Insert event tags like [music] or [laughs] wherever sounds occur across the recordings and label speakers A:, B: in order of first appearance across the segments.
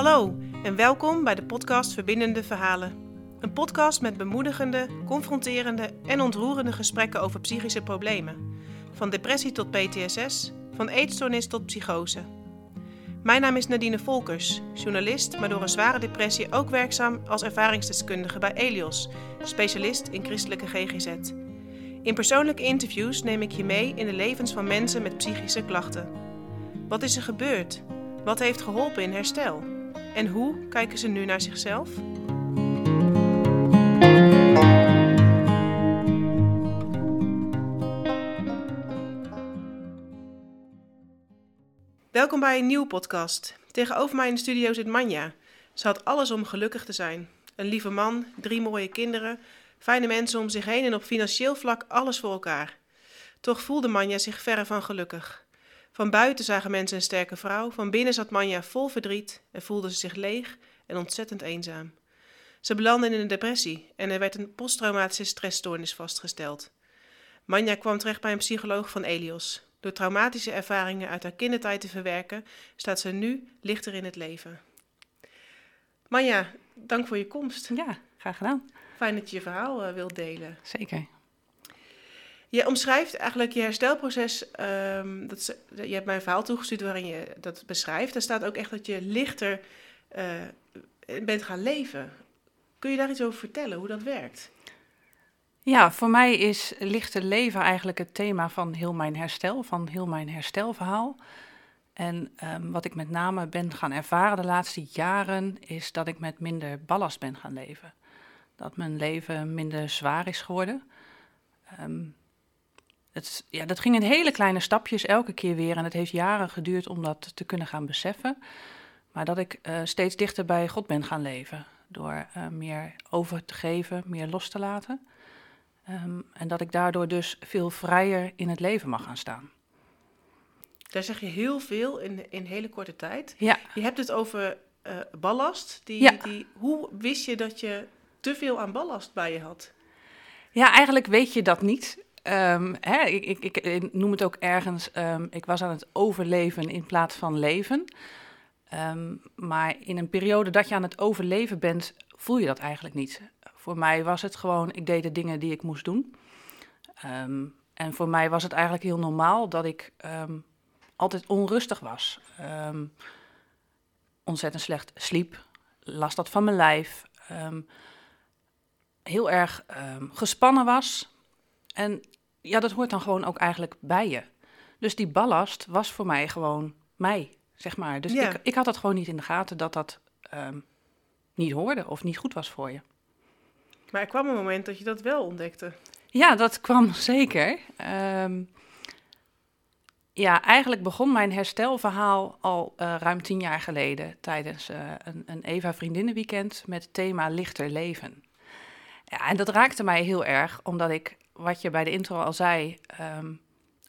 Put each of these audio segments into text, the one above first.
A: Hallo en welkom bij de podcast Verbindende Verhalen. Een podcast met bemoedigende, confronterende en ontroerende gesprekken over psychische problemen. Van depressie tot PTSS, van eetstoornis tot psychose. Mijn naam is Nadine Volkers, journalist, maar door een zware depressie ook werkzaam als ervaringsdeskundige bij Elios, specialist in christelijke GGZ. In persoonlijke interviews neem ik je mee in de levens van mensen met psychische klachten. Wat is er gebeurd? Wat heeft geholpen in herstel? En hoe kijken ze nu naar zichzelf? Welkom bij een nieuwe podcast. Tegenover mij in de studio zit Manja. Ze had alles om gelukkig te zijn. Een lieve man, drie mooie kinderen, fijne mensen om zich heen en op financieel vlak alles voor elkaar. Toch voelde Manja zich verre van gelukkig. Van buiten zagen mensen een sterke vrouw, van binnen zat Manja vol verdriet en voelde ze zich leeg en ontzettend eenzaam. Ze belandde in een depressie en er werd een posttraumatische stressstoornis vastgesteld. Manja kwam terecht bij een psycholoog van Elios. Door traumatische ervaringen uit haar kindertijd te verwerken, staat ze nu lichter in het leven. Manja, dank voor je komst.
B: Ja, graag gedaan.
A: Fijn dat je je verhaal uh, wilt delen.
B: Zeker.
A: Je omschrijft eigenlijk je herstelproces. Um, dat je hebt mij een verhaal toegestuurd waarin je dat beschrijft. Daar staat ook echt dat je lichter uh, bent gaan leven. Kun je daar iets over vertellen, hoe dat werkt?
B: Ja, voor mij is lichter leven eigenlijk het thema van heel mijn herstel, van heel mijn herstelverhaal. En um, wat ik met name ben gaan ervaren de laatste jaren, is dat ik met minder ballast ben gaan leven. Dat mijn leven minder zwaar is geworden. Um, het, ja, dat ging in hele kleine stapjes elke keer weer. En het heeft jaren geduurd om dat te kunnen gaan beseffen. Maar dat ik uh, steeds dichter bij God ben gaan leven. Door uh, meer over te geven, meer los te laten. Um, en dat ik daardoor dus veel vrijer in het leven mag gaan staan.
A: Daar zeg je heel veel in, in hele korte tijd.
B: Ja.
A: Je hebt het over uh, ballast. Die, ja. die, hoe wist je dat je te veel aan ballast bij je had?
B: Ja, eigenlijk weet je dat niet. Um, hè, ik, noem het ook ergens, um, ik was aan het overleven in plaats van leven. Um, maar in een periode dat je aan het overleven bent, voel je dat eigenlijk niet. Voor mij was het gewoon, ik deed de dingen die ik moest doen. en voor mij was het eigenlijk heel normaal dat ik altijd onrustig was. ontzettend slecht sliep, last had van mijn lijf. heel erg gespannen was. En ja, dat hoort dan gewoon ook eigenlijk bij je. Dus die ballast was voor mij gewoon mij, zeg maar. Dus ja. ik, ik had dat gewoon niet in de gaten dat dat um, niet hoorde of niet goed was voor je.
A: Maar er kwam een moment dat je dat wel ontdekte.
B: Ja, dat kwam [laughs] zeker. Um, ja, eigenlijk begon mijn herstelverhaal al uh, ruim tien jaar geleden tijdens uh, een, een Eva Vriendinnenweekend met het thema lichter leven. Ja, en dat raakte mij heel erg, omdat ik wat je bij de intro al zei, um,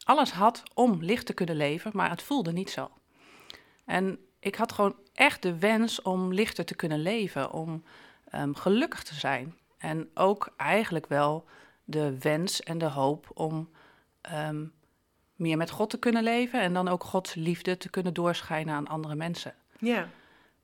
B: alles had om licht te kunnen leven, maar het voelde niet zo. En ik had gewoon echt de wens om lichter te kunnen leven, om um, gelukkig te zijn. En ook eigenlijk wel de wens en de hoop om um, meer met God te kunnen leven en dan ook Gods liefde te kunnen doorschijnen aan andere mensen.
A: Ja.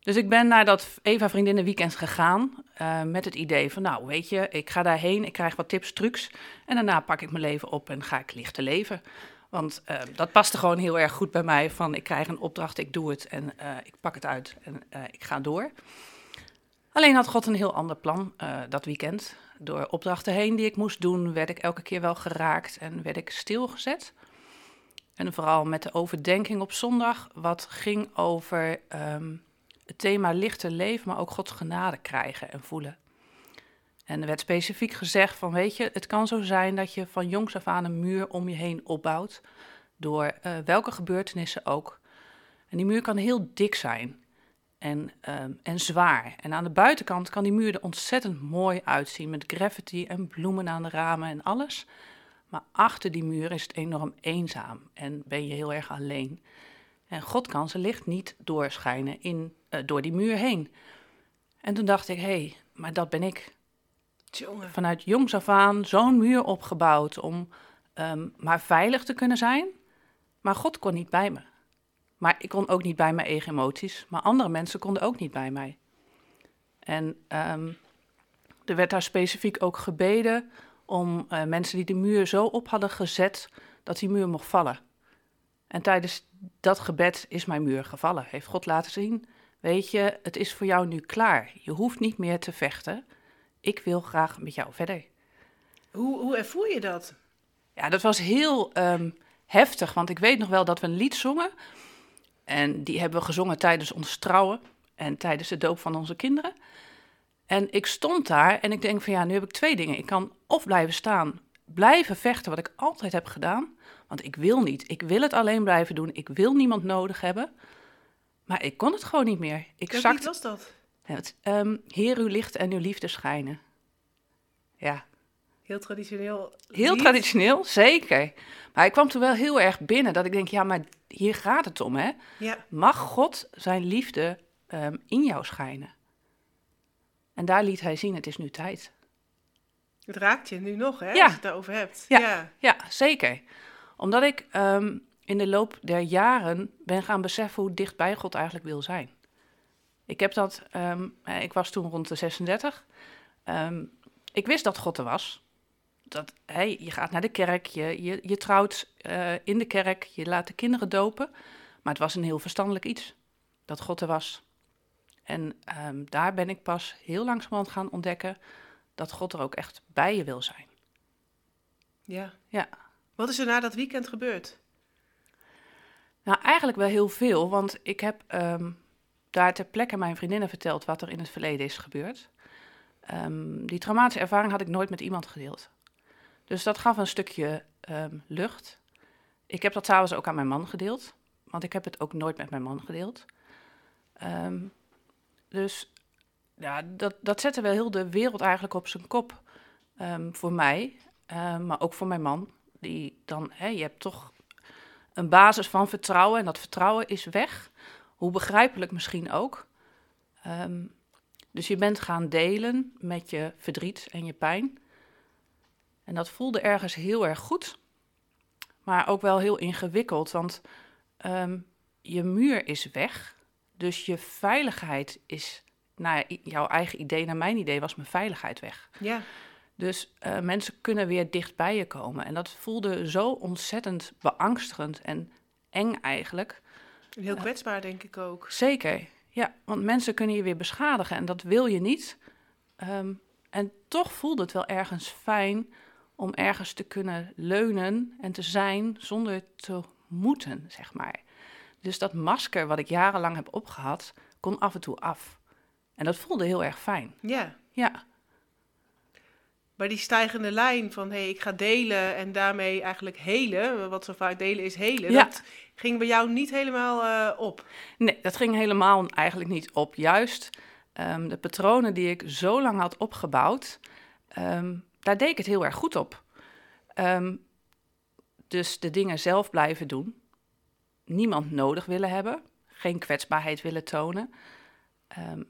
B: Dus ik ben naar dat Eva Vriendinnen Weekend gegaan uh, met het idee van, nou weet je, ik ga daarheen, ik krijg wat tips, trucs en daarna pak ik mijn leven op en ga ik lichter leven. Want uh, dat paste gewoon heel erg goed bij mij van, ik krijg een opdracht, ik doe het en uh, ik pak het uit en ik ga door. Alleen had God een heel ander plan dat weekend. Door opdrachten heen die ik moest doen, werd ik elke keer wel geraakt en werd ik stilgezet. En vooral met de overdenking op zondag, wat ging over um, het thema lichter leven, maar ook Gods genade krijgen en voelen. En er werd specifiek gezegd van, weet je, het kan zo zijn dat je van jongs af aan een muur om je heen opbouwt, door uh, welke gebeurtenissen ook. En die muur kan heel dik zijn en, uh, en zwaar. En aan de buitenkant kan die muur er ontzettend mooi uitzien, met graffiti en bloemen aan de ramen en alles. Maar achter die muur is het enorm eenzaam en ben je heel erg alleen. En God kan zijn licht niet doorschijnen in, uh, door die muur heen. En toen dacht ik, hé, hey, maar dat ben ik. Vanuit jongs af aan zo'n muur opgebouwd om um, maar veilig te kunnen zijn. Maar God kon niet bij me. Maar ik kon ook niet bij mijn eigen emoties. Maar andere mensen konden ook niet bij mij. En ehm, er werd daar specifiek ook gebeden om eh, mensen die de muur zo op hadden gezet dat die muur mocht vallen. En tijdens dat gebed is mijn muur gevallen. Heeft God laten zien: Weet je, het is voor jou nu klaar. Je hoeft niet meer te vechten. Ik wil graag met jou verder.
A: Hoe, hoe ervoer je dat?
B: Ja, dat was heel ehm, heftig, want ik weet nog wel dat we een lied zongen. En die hebben we gezongen tijdens ons trouwen en tijdens de doop van onze kinderen. En ik stond daar en ik denk van ja, nu heb ik twee dingen. Ik kan of blijven staan, blijven vechten, wat ik altijd heb gedaan. Want ik wil niet. Ik wil het alleen blijven doen. Ik wil niemand nodig hebben. Maar ik kon het gewoon niet meer. Ik
A: Welk lied was dat?
B: Het, ehm, Heer, uw licht en uw liefde schijnen. Ja,
A: Heel traditioneel.
B: heel
A: lied.
B: traditioneel, zeker. Maar ik kwam toen wel heel erg binnen dat ik denk, ja, maar hier gaat het om, hè.
A: Ja,
B: Mag God zijn liefde ehm, in jou schijnen? En daar liet hij zien, het is nu tijd.
A: het raakt je nu nog, hè?
B: Ja.
A: Als je het daarover hebt.
B: Ja.
A: ja.
B: Ja, zeker. Omdat ik ehm, in de loop der jaren ben gaan beseffen hoe dichtbij God eigenlijk wil zijn. Ik heb dat, ehm, eh, ik was toen rond de 36. Ehm, ik wist dat God er was. Dat, hey, je gaat naar de kerk, je, je, je trouwt eh, in de kerk, je laat de kinderen dopen. Maar het was een heel verstandelijk iets, dat God er was. En daar ben ik pas heel langzamerhand gaan ontdekken dat God er ook echt bij je wil zijn.
A: ja.
B: Ja.
A: Wat is er na dat weekend gebeurd?
B: Nou, eigenlijk wel heel veel, want ik heb ehm, daar ter plekke mijn vriendinnen verteld wat er in het verleden is gebeurd. Ehm, die traumatische ervaring had ik nooit met iemand gedeeld. Dus dat gaf een stukje ehm, lucht. Ik heb dat s'avonds ook aan mijn man gedeeld, want ik heb het ook nooit met mijn man gedeeld. Dus ja, dat, dat zette wel heel de wereld eigenlijk op zijn kop voor mij, maar ook voor mijn man. Die dan, hè, je hebt toch een basis van vertrouwen en dat vertrouwen is weg. Hoe begrijpelijk misschien ook. Ehm, dus je bent gaan delen met je verdriet en je pijn. En dat voelde ergens heel erg goed, maar ook wel heel ingewikkeld, want ehm, je muur is weg. Dus je veiligheid is, naar jouw eigen idee, naar mijn idee, was mijn veiligheid weg.
A: Ja.
B: Dus eh, mensen kunnen weer dicht bij je komen. En dat voelde zo ontzettend beangstigend en eng eigenlijk.
A: En heel kwetsbaar, denk ik ook.
B: Zeker, ja. Want mensen kunnen je weer beschadigen en dat wil je niet. Ehm, en toch voelde het wel ergens fijn om ergens te kunnen leunen en te zijn zonder te moeten, zeg maar. Dus dat masker wat ik jarenlang heb opgehad, kon af en toe af. En dat voelde heel erg fijn.
A: Ja.
B: Ja,
A: Maar die stijgende lijn van, hé, hey, ik ga delen en daarmee eigenlijk helen, wat zo vaak delen is helen,
B: Ja.
A: dat ging bij jou niet helemaal eh, op.
B: Nee, dat ging helemaal eigenlijk niet op. Juist ehm, de patronen die ik zo lang had opgebouwd, ehm, daar deed ik het heel erg goed op. Ehm, dus de dingen zelf blijven doen. Niemand nodig willen hebben. Geen kwetsbaarheid willen tonen. Ehm,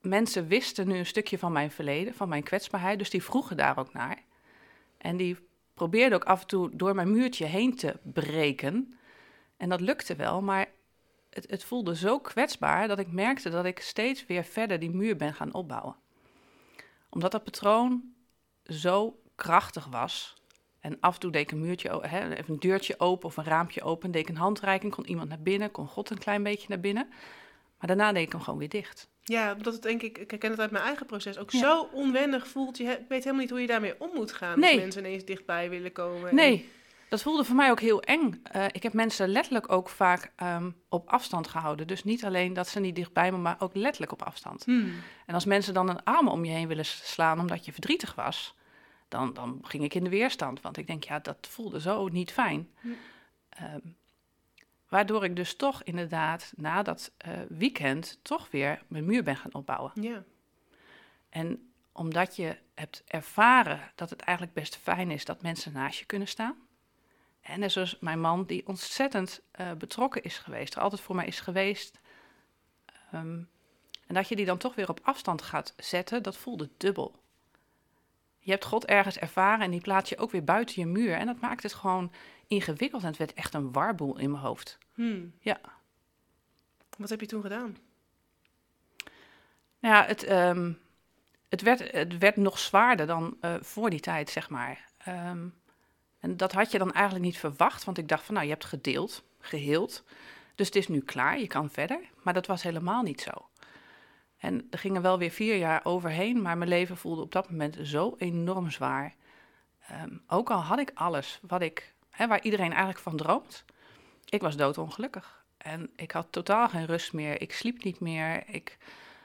B: mensen wisten nu een stukje van mijn verleden, van mijn kwetsbaarheid. Dus die vroegen daar ook naar. En die probeerden ook af en toe door mijn muurtje heen te breken. En dat lukte wel, maar het, het voelde zo kwetsbaar dat ik merkte dat ik steeds weer verder die muur ben gaan opbouwen. Omdat dat patroon zo krachtig was. En af en toe deed ik een muurtje, even een deurtje open of een raampje open. Deed ik een handreiking, kon iemand naar binnen, kon God een klein beetje naar binnen. Maar daarna deed ik hem gewoon weer dicht.
A: Ja, omdat het denk ik, ik herken het uit mijn eigen proces, ook
B: Ja.
A: zo onwennig voelt. Je weet helemaal niet hoe je daarmee om moet gaan
B: Nee.
A: als mensen ineens dichtbij willen komen. En-
B: Nee, dat voelde voor mij ook heel eng. Eh, ik heb mensen letterlijk ook vaak ehm, op afstand gehouden. Dus niet alleen dat ze niet dichtbij me, maar ook letterlijk op afstand.
A: Hmm.
B: En als mensen dan een arm om je heen willen slaan omdat je verdrietig was, dan, dan ging ik in de weerstand. Want ik denk, ja, dat voelde zo niet fijn.
A: Hm.
B: Ehm, waardoor ik dus toch inderdaad na dat eh, weekend toch weer mijn muur ben gaan opbouwen.
A: Ja.
B: En omdat je hebt ervaren dat het eigenlijk best fijn is dat mensen naast je kunnen staan. En net zoals mijn man, die ontzettend eh, betrokken is geweest, er altijd voor mij is geweest. Ehm, en dat je die dan toch weer op afstand gaat zetten, dat voelde dubbel. Je hebt God ergens ervaren en die plaats je ook weer buiten je muur. En dat maakt het gewoon ingewikkeld en het werd echt een warboel in mijn hoofd.
A: Hm. Hmm.
B: Ja.
A: Wat heb je toen gedaan?
B: Nou ja, het, ehm, het, werd, het werd nog zwaarder dan eh, voor die tijd, zeg maar. Ehm, en dat had je dan eigenlijk niet verwacht, want ik dacht van, nou, je hebt gedeeld, geheeld. Dus het is nu klaar, je kan verder. Maar dat was helemaal niet zo. En er gingen wel weer vier jaar overheen, maar mijn leven voelde op dat moment zo enorm zwaar. Ehm, ook al had ik alles wat ik, hè, waar iedereen eigenlijk van droomt, ik was doodongelukkig. En ik had totaal geen rust meer, ik sliep niet meer, ik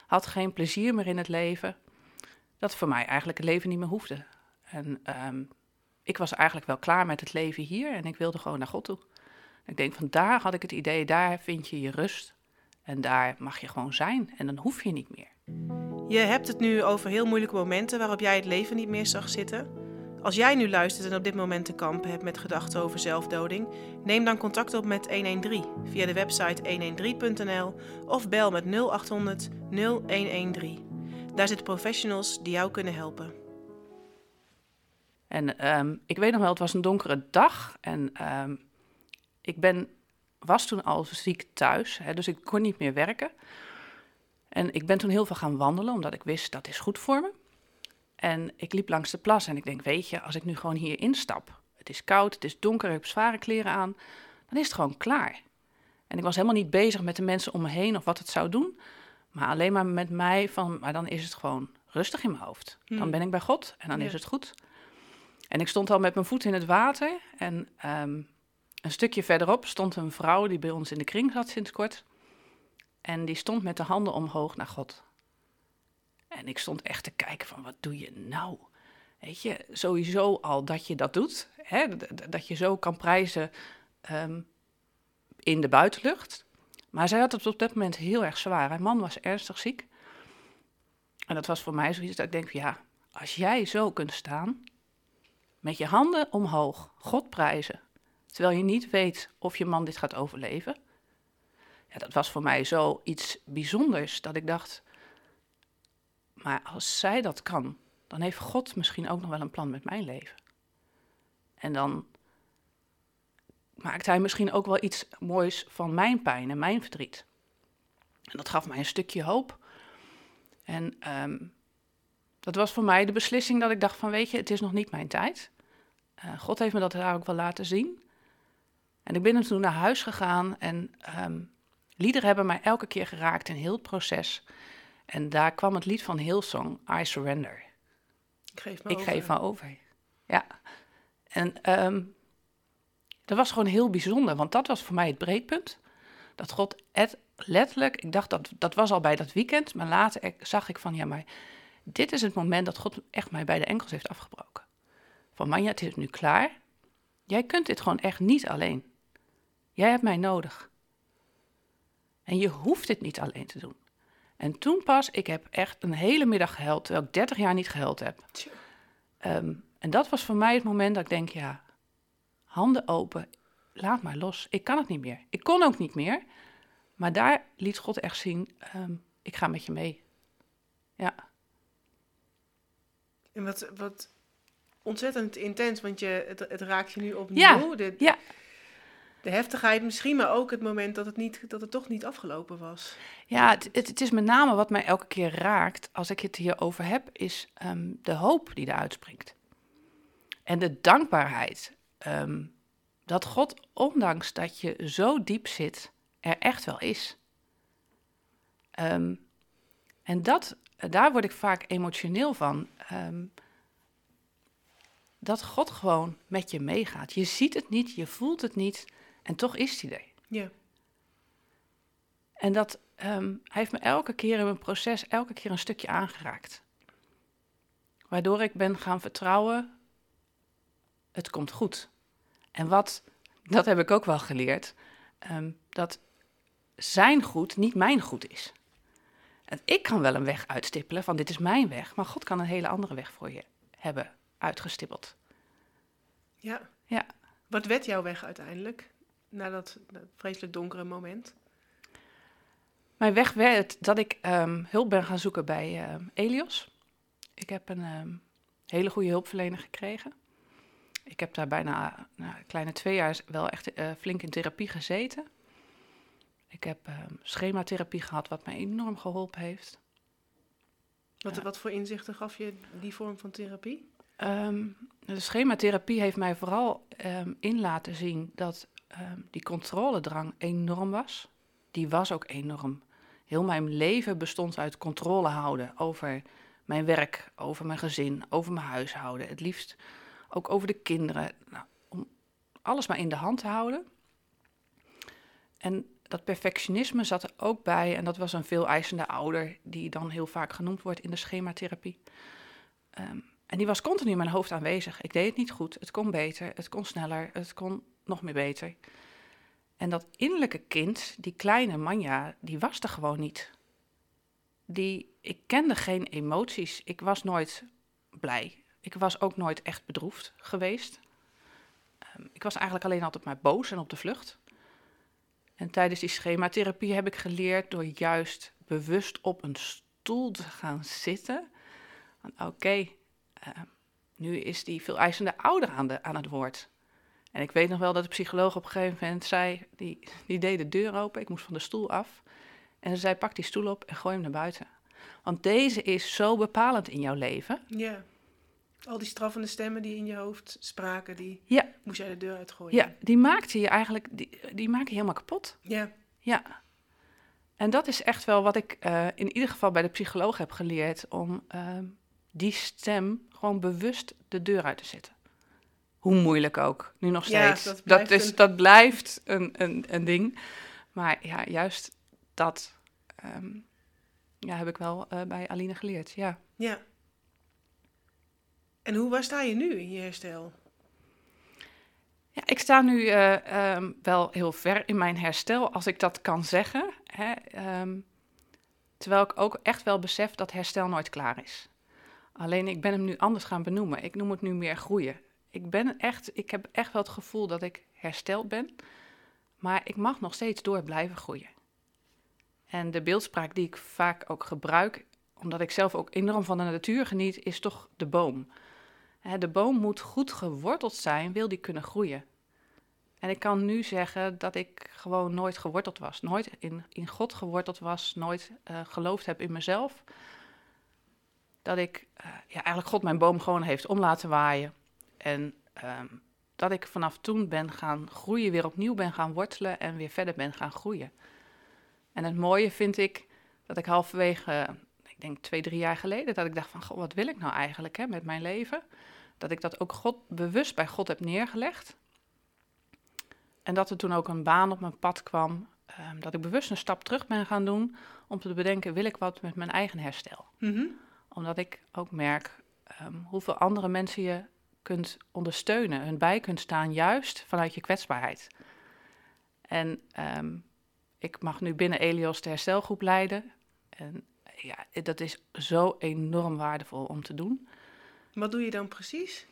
B: had geen plezier meer in het leven. Dat voor mij eigenlijk het leven niet meer hoefde. En ehm, ik was eigenlijk wel klaar met het leven hier en ik wilde gewoon naar God toe. Ik denk van daar had ik het idee, daar vind je je rust. En daar mag je gewoon zijn en dan hoef je niet meer.
A: Je hebt het nu over heel moeilijke momenten waarop jij het leven niet meer zag zitten. Als jij nu luistert en op dit moment te kampen hebt met gedachten over zelfdoding, neem dan contact op met 113 via de website 113.nl of bel met 0800 0113. Daar zitten professionals die jou kunnen helpen.
B: En ehm, ik weet nog wel, het was een donkere dag en ehm, ik ben, was toen al ziek thuis, hè, dus ik kon niet meer werken. En ik ben toen heel veel gaan wandelen, omdat ik wist dat is goed voor me. En ik liep langs de plas en ik denk, weet je, als ik nu gewoon hier instap, het is koud, het is donker, ik heb zware kleren aan, dan is het gewoon klaar. En ik was helemaal niet bezig met de mensen om me heen of wat het zou doen, maar alleen maar met mij van, maar dan is het gewoon rustig in mijn hoofd. Dan
A: Hmm.
B: ben ik bij God en dan
A: Ja.
B: is het goed. En ik stond al met mijn voet in het water en ehm, een stukje verderop stond een vrouw die bij ons in de kring zat sinds kort. En die stond met de handen omhoog naar God. En ik stond echt te kijken van, wat doe je nou? Weet je, sowieso al dat je dat doet, hè, dat je zo kan prijzen ehm, in de buitenlucht. Maar zij had het op dat moment heel erg zwaar. Haar man was ernstig ziek. En dat was voor mij zoiets dat ik denk, ja, als jij zo kunt staan, met je handen omhoog, God prijzen, terwijl je niet weet of je man dit gaat overleven. Ja, dat was voor mij zo iets bijzonders dat ik dacht, maar als zij dat kan, dan heeft God misschien ook nog wel een plan met mijn leven. En dan maakt hij misschien ook wel iets moois van mijn pijn en mijn verdriet. En dat gaf mij een stukje hoop. En ehm, dat was voor mij de beslissing dat ik dacht van, weet je, het is nog niet mijn tijd. Eh, God heeft me dat daar ook wel laten zien. En ik ben toen naar huis gegaan en ehm liederen hebben mij elke keer geraakt in heel het proces. En daar kwam het lied van Hillsong, I Surrender.
A: Ik geef me
B: Ik
A: over.
B: geef me over. Ja. En ehm, dat was gewoon heel bijzonder, want dat was voor mij het breekpunt. Dat God het letterlijk, ik dacht dat dat was al bij dat weekend, maar later zag ik van ja, maar dit is het moment dat God echt mij bij de enkels heeft afgebroken. Van Manja, het is nu klaar. Jij kunt dit gewoon echt niet alleen. Jij hebt mij nodig. En je hoeft dit niet alleen te doen. En toen pas, ik heb echt een hele middag gehuild, terwijl ik 30 jaar niet gehuild heb. Ehm, en dat was voor mij het moment dat ik denk, ja, handen open, laat maar los. Ik kan het niet meer. Ik kon ook niet meer. Maar daar liet God echt zien, ehm, ik ga met je mee. Ja,
A: En wat, wat ontzettend intens, want je, het, het raakt je nu opnieuw.
B: Ja,
A: De,
B: ja.
A: De heftigheid misschien, maar ook het moment dat het, niet, dat het toch niet afgelopen was.
B: ja het, het, is met name wat mij elke keer raakt als ik het hierover heb, is ehm, de hoop die eruit springt. En de dankbaarheid. ehm, dat God, ondanks dat je zo diep zit, er echt wel is. Ehm, en dat, daar word ik vaak emotioneel van. dat God gewoon met je meegaat. Je ziet het niet, je voelt het niet en toch is hij er.
A: Ja.
B: En dat ehm, hij heeft me elke keer in mijn proces, elke keer een stukje aangeraakt. Waardoor ik ben gaan vertrouwen, het komt goed. En wat, dat heb ik ook wel geleerd, ehm, dat zijn goed niet mijn goed is. En ik kan wel een weg uitstippelen van dit is mijn weg, maar God kan een hele andere weg voor je hebben uitgestippeld.
A: ja.
B: Ja.
A: Wat werd jouw weg uiteindelijk? Na dat, dat vreselijk donkere moment.
B: Mijn weg werd dat ik ehm, hulp ben gaan zoeken bij ehm, Elios. Ik heb een ehm, hele goede hulpverlener gekregen. Ik heb daar bijna nou, een kleine twee jaar wel echt eh, flink in therapie gezeten. Ik heb ehm, schematherapie gehad, wat mij enorm geholpen heeft.
A: Wat,
B: Ja.
A: wat voor inzichten gaf je die vorm van therapie?
B: De schematherapie heeft mij vooral in laten zien dat ehm, die controledrang enorm was. Die was ook enorm. Heel mijn leven bestond uit controle houden over mijn werk, over mijn gezin, over mijn huishouden. Het liefst ook over de kinderen. Nou, om alles maar in de hand te houden. En dat perfectionisme zat er ook bij. En dat was een veel eisende ouder, die dan heel vaak genoemd wordt in de schematherapie. Ehm, en die was continu in mijn hoofd aanwezig. Ik deed het niet goed, het kon beter, het kon sneller, het kon nog meer beter. En dat innerlijke kind, die kleine Manja, die was er gewoon niet. Die, ik kende geen emoties. Ik was nooit blij. Ik was ook nooit echt bedroefd geweest. Ehm, ik was eigenlijk alleen altijd maar boos en op de vlucht. En tijdens die schematherapie heb ik geleerd door juist bewust op een stoel te gaan zitten. Oké, eh, nu is die veel eisende ouder aan, de, aan het woord. En ik weet nog wel dat de psycholoog op een gegeven moment zei, die, die deed de deur open, ik moest van de stoel af. En ze zei, pak die stoel op en gooi hem naar buiten. Want deze is zo bepalend in jouw leven.
A: Ja. Al die straffende stemmen die in je hoofd spraken, die
B: Ja.
A: moest jij de deur uitgooien.
B: Ja, die maakte je eigenlijk, die, die maken je helemaal kapot.
A: Ja.
B: Ja. En dat is echt wel wat ik eh, in ieder geval bij de psycholoog heb geleerd, om ehm, die stem gewoon bewust de deur uit te zetten. Hoe moeilijk ook, nu nog steeds.
A: dat
B: dat,
A: blijft
B: is,
A: een-
B: dat blijft een, een, een ding. Maar ja, juist dat ehm, ja, heb ik wel eh, bij Aline geleerd, ja.
A: Ja. En hoe waar sta je nu in je herstel?
B: Ja, ik sta nu eh, ehm, wel heel ver in mijn herstel, als ik dat kan zeggen. Hè? ehm, terwijl ik ook echt wel besef dat herstel nooit klaar is. Alleen ik ben hem nu anders gaan benoemen. Ik noem het nu meer groeien. Ik, ben echt, ik heb echt wel het gevoel dat ik hersteld ben, maar ik mag nog steeds door blijven groeien. En de beeldspraak die ik vaak ook gebruik, omdat ik zelf ook enorm van de natuur geniet, is toch de boom. De boom moet goed geworteld zijn, wil die kunnen groeien. En ik kan nu zeggen dat ik gewoon nooit geworteld was. Nooit in, in God geworteld was. Nooit eh, geloofd heb in mezelf. Dat ik, eh, ja, eigenlijk God mijn boom gewoon heeft om laten waaien. En ehm, dat ik vanaf toen ben gaan groeien, weer opnieuw ben gaan wortelen en weer verder ben gaan groeien. En het mooie vind ik dat ik halverwege, ik denk twee, drie jaar geleden, dat ik dacht van, goh, wat wil ik nou eigenlijk hè, met mijn leven? Dat ik dat ook God, bewust bij God heb neergelegd. En dat er toen ook een baan op mijn pad kwam, ehm, dat ik bewust een stap terug ben gaan doen om te bedenken, wil ik wat met mijn eigen herstel?
A: Mhm.
B: Omdat ik ook merk ehm, hoeveel andere mensen je kunt ondersteunen, hun bij kunt staan, juist vanuit je kwetsbaarheid. En ehm, ik mag nu binnen Elios de herstelgroep leiden. En ja, dat is zo enorm waardevol om te doen.
A: Wat doe je dan precies?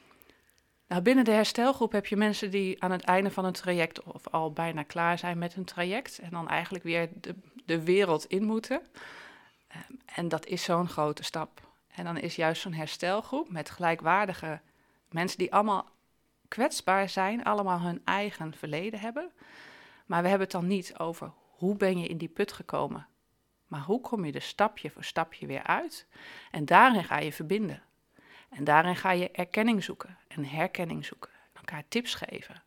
B: Nou, binnen de herstelgroep heb je mensen die aan het einde van een traject of al bijna klaar zijn met hun traject en dan eigenlijk weer de, de wereld in moeten. Ehm, en dat is zo'n grote stap. En dan is juist zo'n herstelgroep met gelijkwaardige mensen die allemaal kwetsbaar zijn, allemaal hun eigen verleden hebben. Maar we hebben het dan niet over hoe ben je in die put gekomen, maar hoe kom je er stapje voor stapje weer uit. En daarin ga je verbinden. En daarin ga je erkenning zoeken en herkenning zoeken. Elkaar tips geven.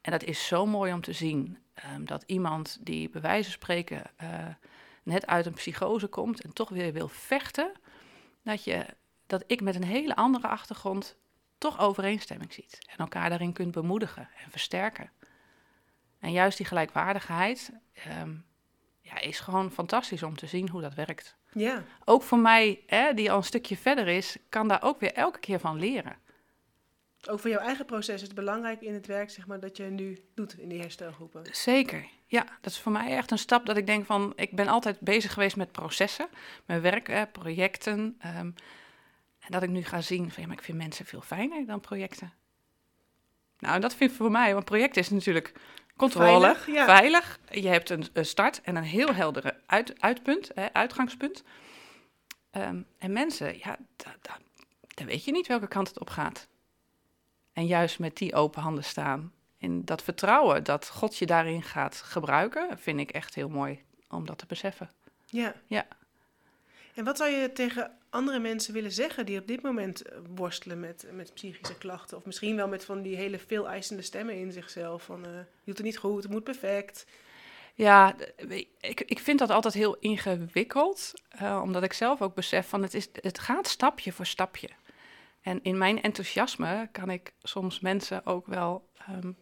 B: En dat is zo mooi om te zien. ehm, dat iemand die bij wijze van spreken eh, net uit een psychose komt en toch weer wil vechten. Dat, je, dat ik met een hele andere achtergrond toch overeenstemming ziet. En elkaar daarin kunt bemoedigen en versterken. En juist die gelijkwaardigheid ehm, ja, is gewoon fantastisch om te zien hoe dat werkt
A: Ja.
B: ook voor mij, hè, die al een stukje verder is, kan daar ook weer elke keer van leren.
A: Ook voor jouw eigen proces is het belangrijk in het werk zeg maar, dat je nu doet in die herstelgroepen.
B: Zeker. Ja, dat is voor mij echt een stap dat ik denk van, ik ben altijd bezig geweest met processen, mijn werk, projecten. ehm, en dat ik nu ga zien van, ja, maar ik vind mensen veel fijner dan projecten. Nou, en dat vind ik voor mij, want project is natuurlijk controle,
A: Veilig, ja.
B: veilig. Je hebt een, een start en een heel heldere uit, uitpunt, hè, uitgangspunt. Ehm, en mensen, ja, da- da- dan weet je niet welke kant het op gaat. En juist met die open handen staan, in dat vertrouwen dat God je daarin gaat gebruiken, vind ik echt heel mooi om dat te beseffen.
A: Ja.
B: Ja.
A: En wat zou je tegen andere mensen willen zeggen die op dit moment eh, worstelen met, met psychische klachten? Of misschien wel met van die hele veel eisende stemmen in zichzelf. Van, eh, je doet het niet goed, het moet perfect.
B: Ja, ik, ik vind dat altijd heel ingewikkeld, eh, omdat ik zelf ook besef van het, is, het gaat stapje voor stapje. En in mijn enthousiasme kan ik soms mensen ook wel ehm,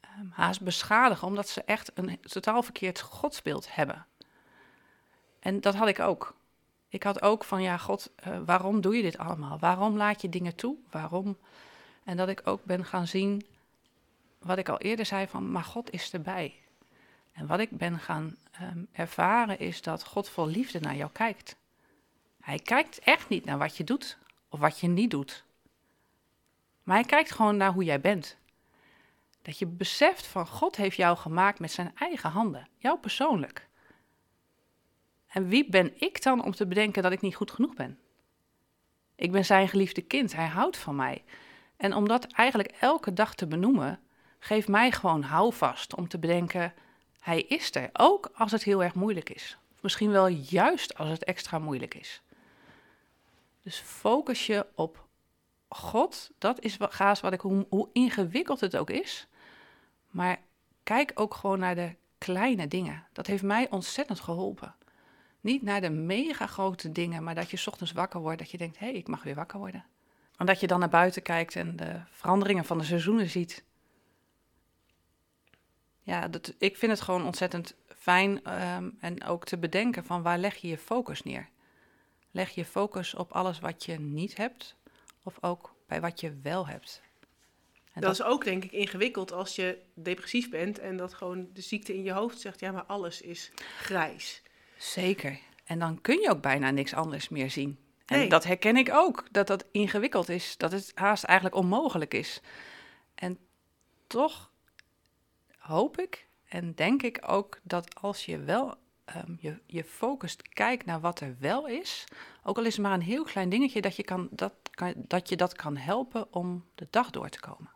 B: ehm, haast beschadigen, omdat ze echt een totaal verkeerd godsbeeld hebben. En dat had ik ook. Ik had ook van, ja, God, eh, waarom doe je dit allemaal? Waarom laat je dingen toe? Waarom? En dat ik ook ben gaan zien, wat ik al eerder zei, van, maar God is erbij. En wat ik ben gaan ehm, ervaren is dat God vol liefde naar jou kijkt. Hij kijkt echt niet naar wat je doet of wat je niet doet. Maar hij kijkt gewoon naar hoe jij bent. Dat je beseft van God heeft jou gemaakt met zijn eigen handen, jou persoonlijk. En wie ben ik dan om te bedenken dat ik niet goed genoeg ben? Ik ben zijn geliefde kind, hij houdt van mij. En om dat eigenlijk elke dag te benoemen, geeft mij gewoon houvast om te bedenken, hij is er, ook als het heel erg moeilijk is. Misschien wel juist als het extra moeilijk is. Dus focus je op God. Dat is gaas wat ik, hoe ingewikkeld het ook is. Maar kijk ook gewoon naar de kleine dingen. Dat heeft mij ontzettend geholpen. Niet naar de mega grote dingen, maar dat je 's ochtends wakker wordt. Dat je denkt, hé, hey, ik mag weer wakker worden. En dat je dan naar buiten kijkt en de veranderingen van de seizoenen ziet. Ja, dat, ik vind het gewoon ontzettend fijn ehm, en ook te bedenken van waar leg je je focus neer. Leg je focus op alles wat je niet hebt of ook bij wat je wel hebt.
A: Dat is ook denk ik ingewikkeld als je depressief bent en dat gewoon de ziekte in je hoofd zegt, ja, maar alles is grijs.
B: Zeker. En dan kun je ook bijna niks anders meer zien. En
A: Nee.
B: dat herken ik ook, dat dat ingewikkeld is, dat het haast eigenlijk onmogelijk is. En toch hoop ik en denk ik ook dat als je wel ehm, je, je focust, kijkt naar wat er wel is, ook al is het maar een heel klein dingetje, dat je, kan, dat, kan, dat je dat kan helpen om de dag door te komen.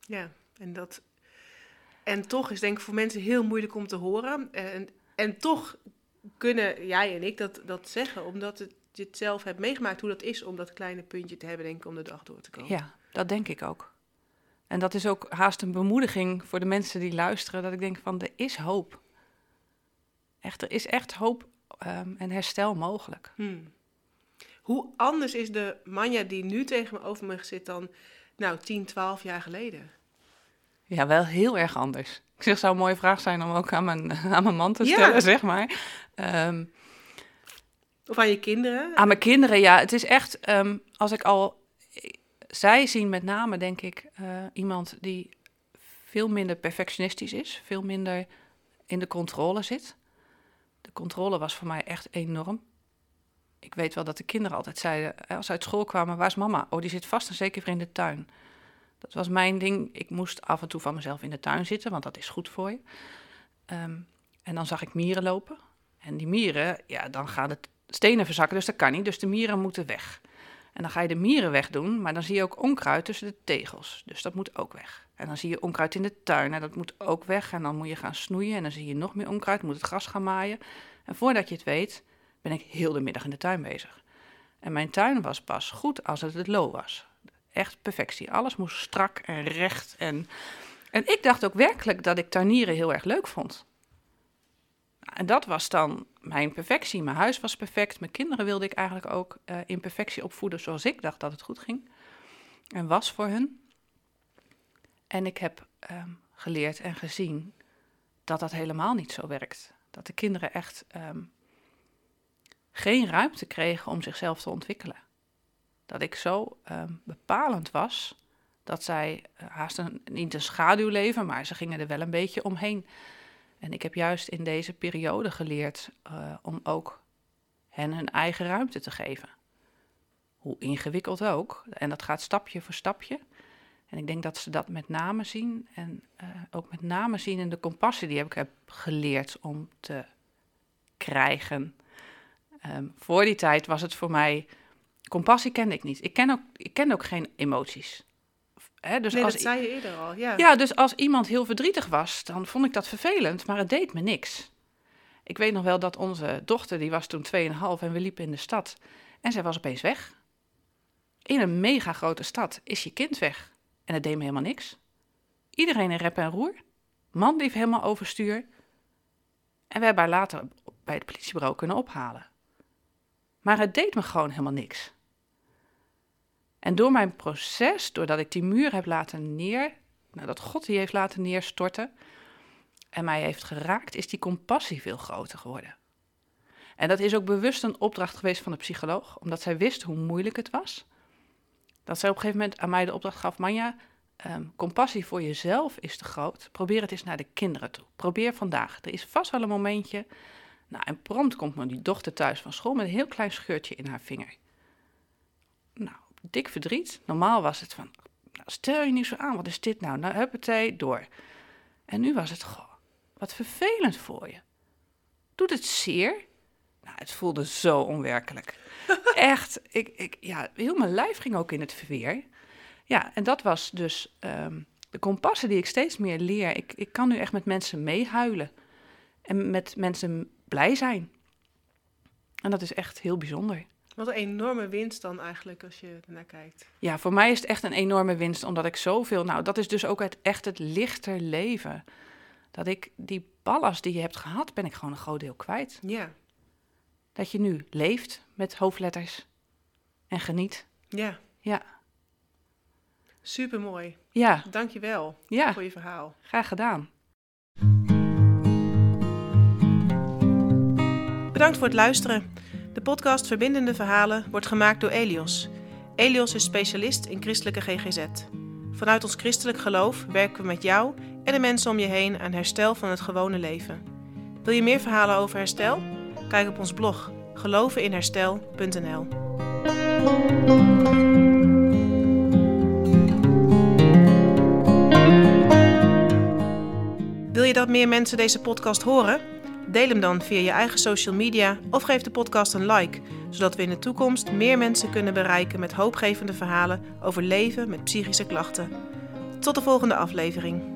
A: Ja, en dat. En toch is denk ik voor mensen heel moeilijk om te horen. En, en toch kunnen jij en ik dat, dat zeggen, omdat het, je het zelf hebt meegemaakt hoe dat is om dat kleine puntje te hebben, denk ik, om de dag door te komen.
B: Ja, dat denk ik ook. En dat is ook haast een bemoediging voor de mensen die luisteren, dat ik denk van er is hoop. Echt, er is echt hoop ehm, en herstel mogelijk.
A: Hmm. Hoe anders is de manja die nu tegen me over me zit dan, nou, 10, 12 jaar geleden?
B: Ja, wel heel erg anders. Ik zeg, zou een mooie vraag zijn om ook aan mijn, [laughs] aan mijn man te
A: Ja.
B: stellen, zeg maar. Ehm,
A: Of aan je kinderen?
B: aan mijn kinderen, ja, het is echt, ehm, als ik al... Zij zien met name, denk ik, eh, iemand die veel minder perfectionistisch is, veel minder in de controle zit. De controle was voor mij echt enorm. Ik weet wel dat de kinderen altijd zeiden, eh, als ze uit school kwamen, waar is mama? Oh, die zit vast en zeker weer in de tuin. Dat was mijn ding. Ik moest af en toe van mezelf in de tuin zitten, want dat is goed voor je. Ehm, en dan zag ik mieren lopen. En die mieren, ja, dan gaan de stenen verzakken, dus dat kan niet. Dus de mieren moeten weg. En dan ga je de mieren wegdoen, maar dan zie je ook onkruid tussen de tegels. Dus dat moet ook weg. En dan zie je onkruid in de tuin en dat moet ook weg. En dan moet je gaan snoeien en dan zie je nog meer onkruid, moet het gras gaan maaien. En voordat je het weet, ben ik heel de middag in de tuin bezig. En mijn tuin was pas goed als het het low was. Echt perfectie. Alles moest strak en recht. En, en ik dacht ook werkelijk dat ik tuinieren heel erg leuk vond. En dat was dan mijn perfectie. Mijn huis was perfect. Mijn kinderen wilde ik eigenlijk ook eh, in perfectie opvoeden zoals ik dacht dat het goed ging. En was voor hun. En ik heb ehm, geleerd en gezien dat dat helemaal niet zo werkt. Dat de kinderen echt ehm, geen ruimte kregen om zichzelf te ontwikkelen. Dat ik zo ehm, bepalend was dat zij eh, haast een, niet een schaduw leven, maar ze gingen er wel een beetje omheen. En ik heb juist in deze periode geleerd eh, om ook hen hun eigen ruimte te geven. Hoe ingewikkeld ook. En dat gaat stapje voor stapje. En ik denk dat ze dat met name zien. En eh, ook met name zien in de compassie die ik heb geleerd om te krijgen. Ehm, voor die tijd was het voor mij. Compassie kende ik niet. Ik ken ook, ik ken ook geen emoties. Hè? Dus
A: nee,
B: als
A: dat zei je eerder al. Ja.
B: Ja, dus als iemand heel verdrietig was, dan vond ik dat vervelend, maar het deed me niks. Ik weet nog wel dat onze dochter, die was toen 2,5 en we liepen in de stad. En zij was opeens weg. In een mega grote stad is je kind weg. En het deed me helemaal niks. Iedereen in rep en roer. Man liep helemaal overstuur. En we hebben haar later bij het politiebureau kunnen ophalen. Maar het deed me gewoon helemaal niks. En door mijn proces, doordat ik die muur heb laten neer, nou, dat God die heeft laten neerstorten en mij heeft geraakt, is die compassie veel groter geworden. En dat is ook bewust een opdracht geweest van de psycholoog, omdat zij wist hoe moeilijk het was. Dat zij op een gegeven moment aan mij de opdracht gaf: Manja, ehm, compassie voor jezelf is te groot. Probeer het eens naar de kinderen toe. Probeer vandaag. Er is vast wel een momentje. Nou, en prompt komt die dochter thuis van school met een heel klein scheurtje in haar vinger. Nou, dik verdriet. Normaal was het van, nou, stel je niet zo aan, wat is dit nou? Nou, huppatee, door. En nu was het, goh, wat vervelend voor je. Doet het zeer? Nou, het voelde zo onwerkelijk. [laughs] Echt, ik, ik, ja, heel mijn lijf ging ook in het verweer. Ja, en dat was dus ehm, de compassie die ik steeds meer leer. Ik, ik kan nu echt met mensen meehuilen. En met mensen blij zijn. En dat is echt heel bijzonder.
A: Wat een enorme winst dan eigenlijk als je ernaar kijkt.
B: Ja, voor mij is het echt een enorme winst, omdat ik zoveel... Nou, dat is dus ook het, echt het lichter leven. Dat ik die ballast die je hebt gehad, ben ik gewoon een groot deel kwijt.
A: Ja,
B: Dat je nu leeft met hoofdletters en geniet.
A: ja.
B: Ja,
A: Super mooi.
B: ja,
A: Dankjewel
B: ja,
A: voor je verhaal.
B: graag gedaan.
A: Bedankt voor het luisteren. De podcast Verbindende Verhalen wordt gemaakt door Elios. Elios is specialist in christelijke GGZ. Vanuit ons christelijk geloof werken we met jou en de mensen om je heen aan herstel van het gewone leven. Wil je meer verhalen over herstel? Kijk op ons blog geloveninherstel.nl. Wil je dat meer mensen deze podcast horen? Deel hem dan via je eigen social media of geef de podcast een like, zodat we in de toekomst meer mensen kunnen bereiken met hoopgevende verhalen over leven met psychische klachten. Tot de volgende aflevering.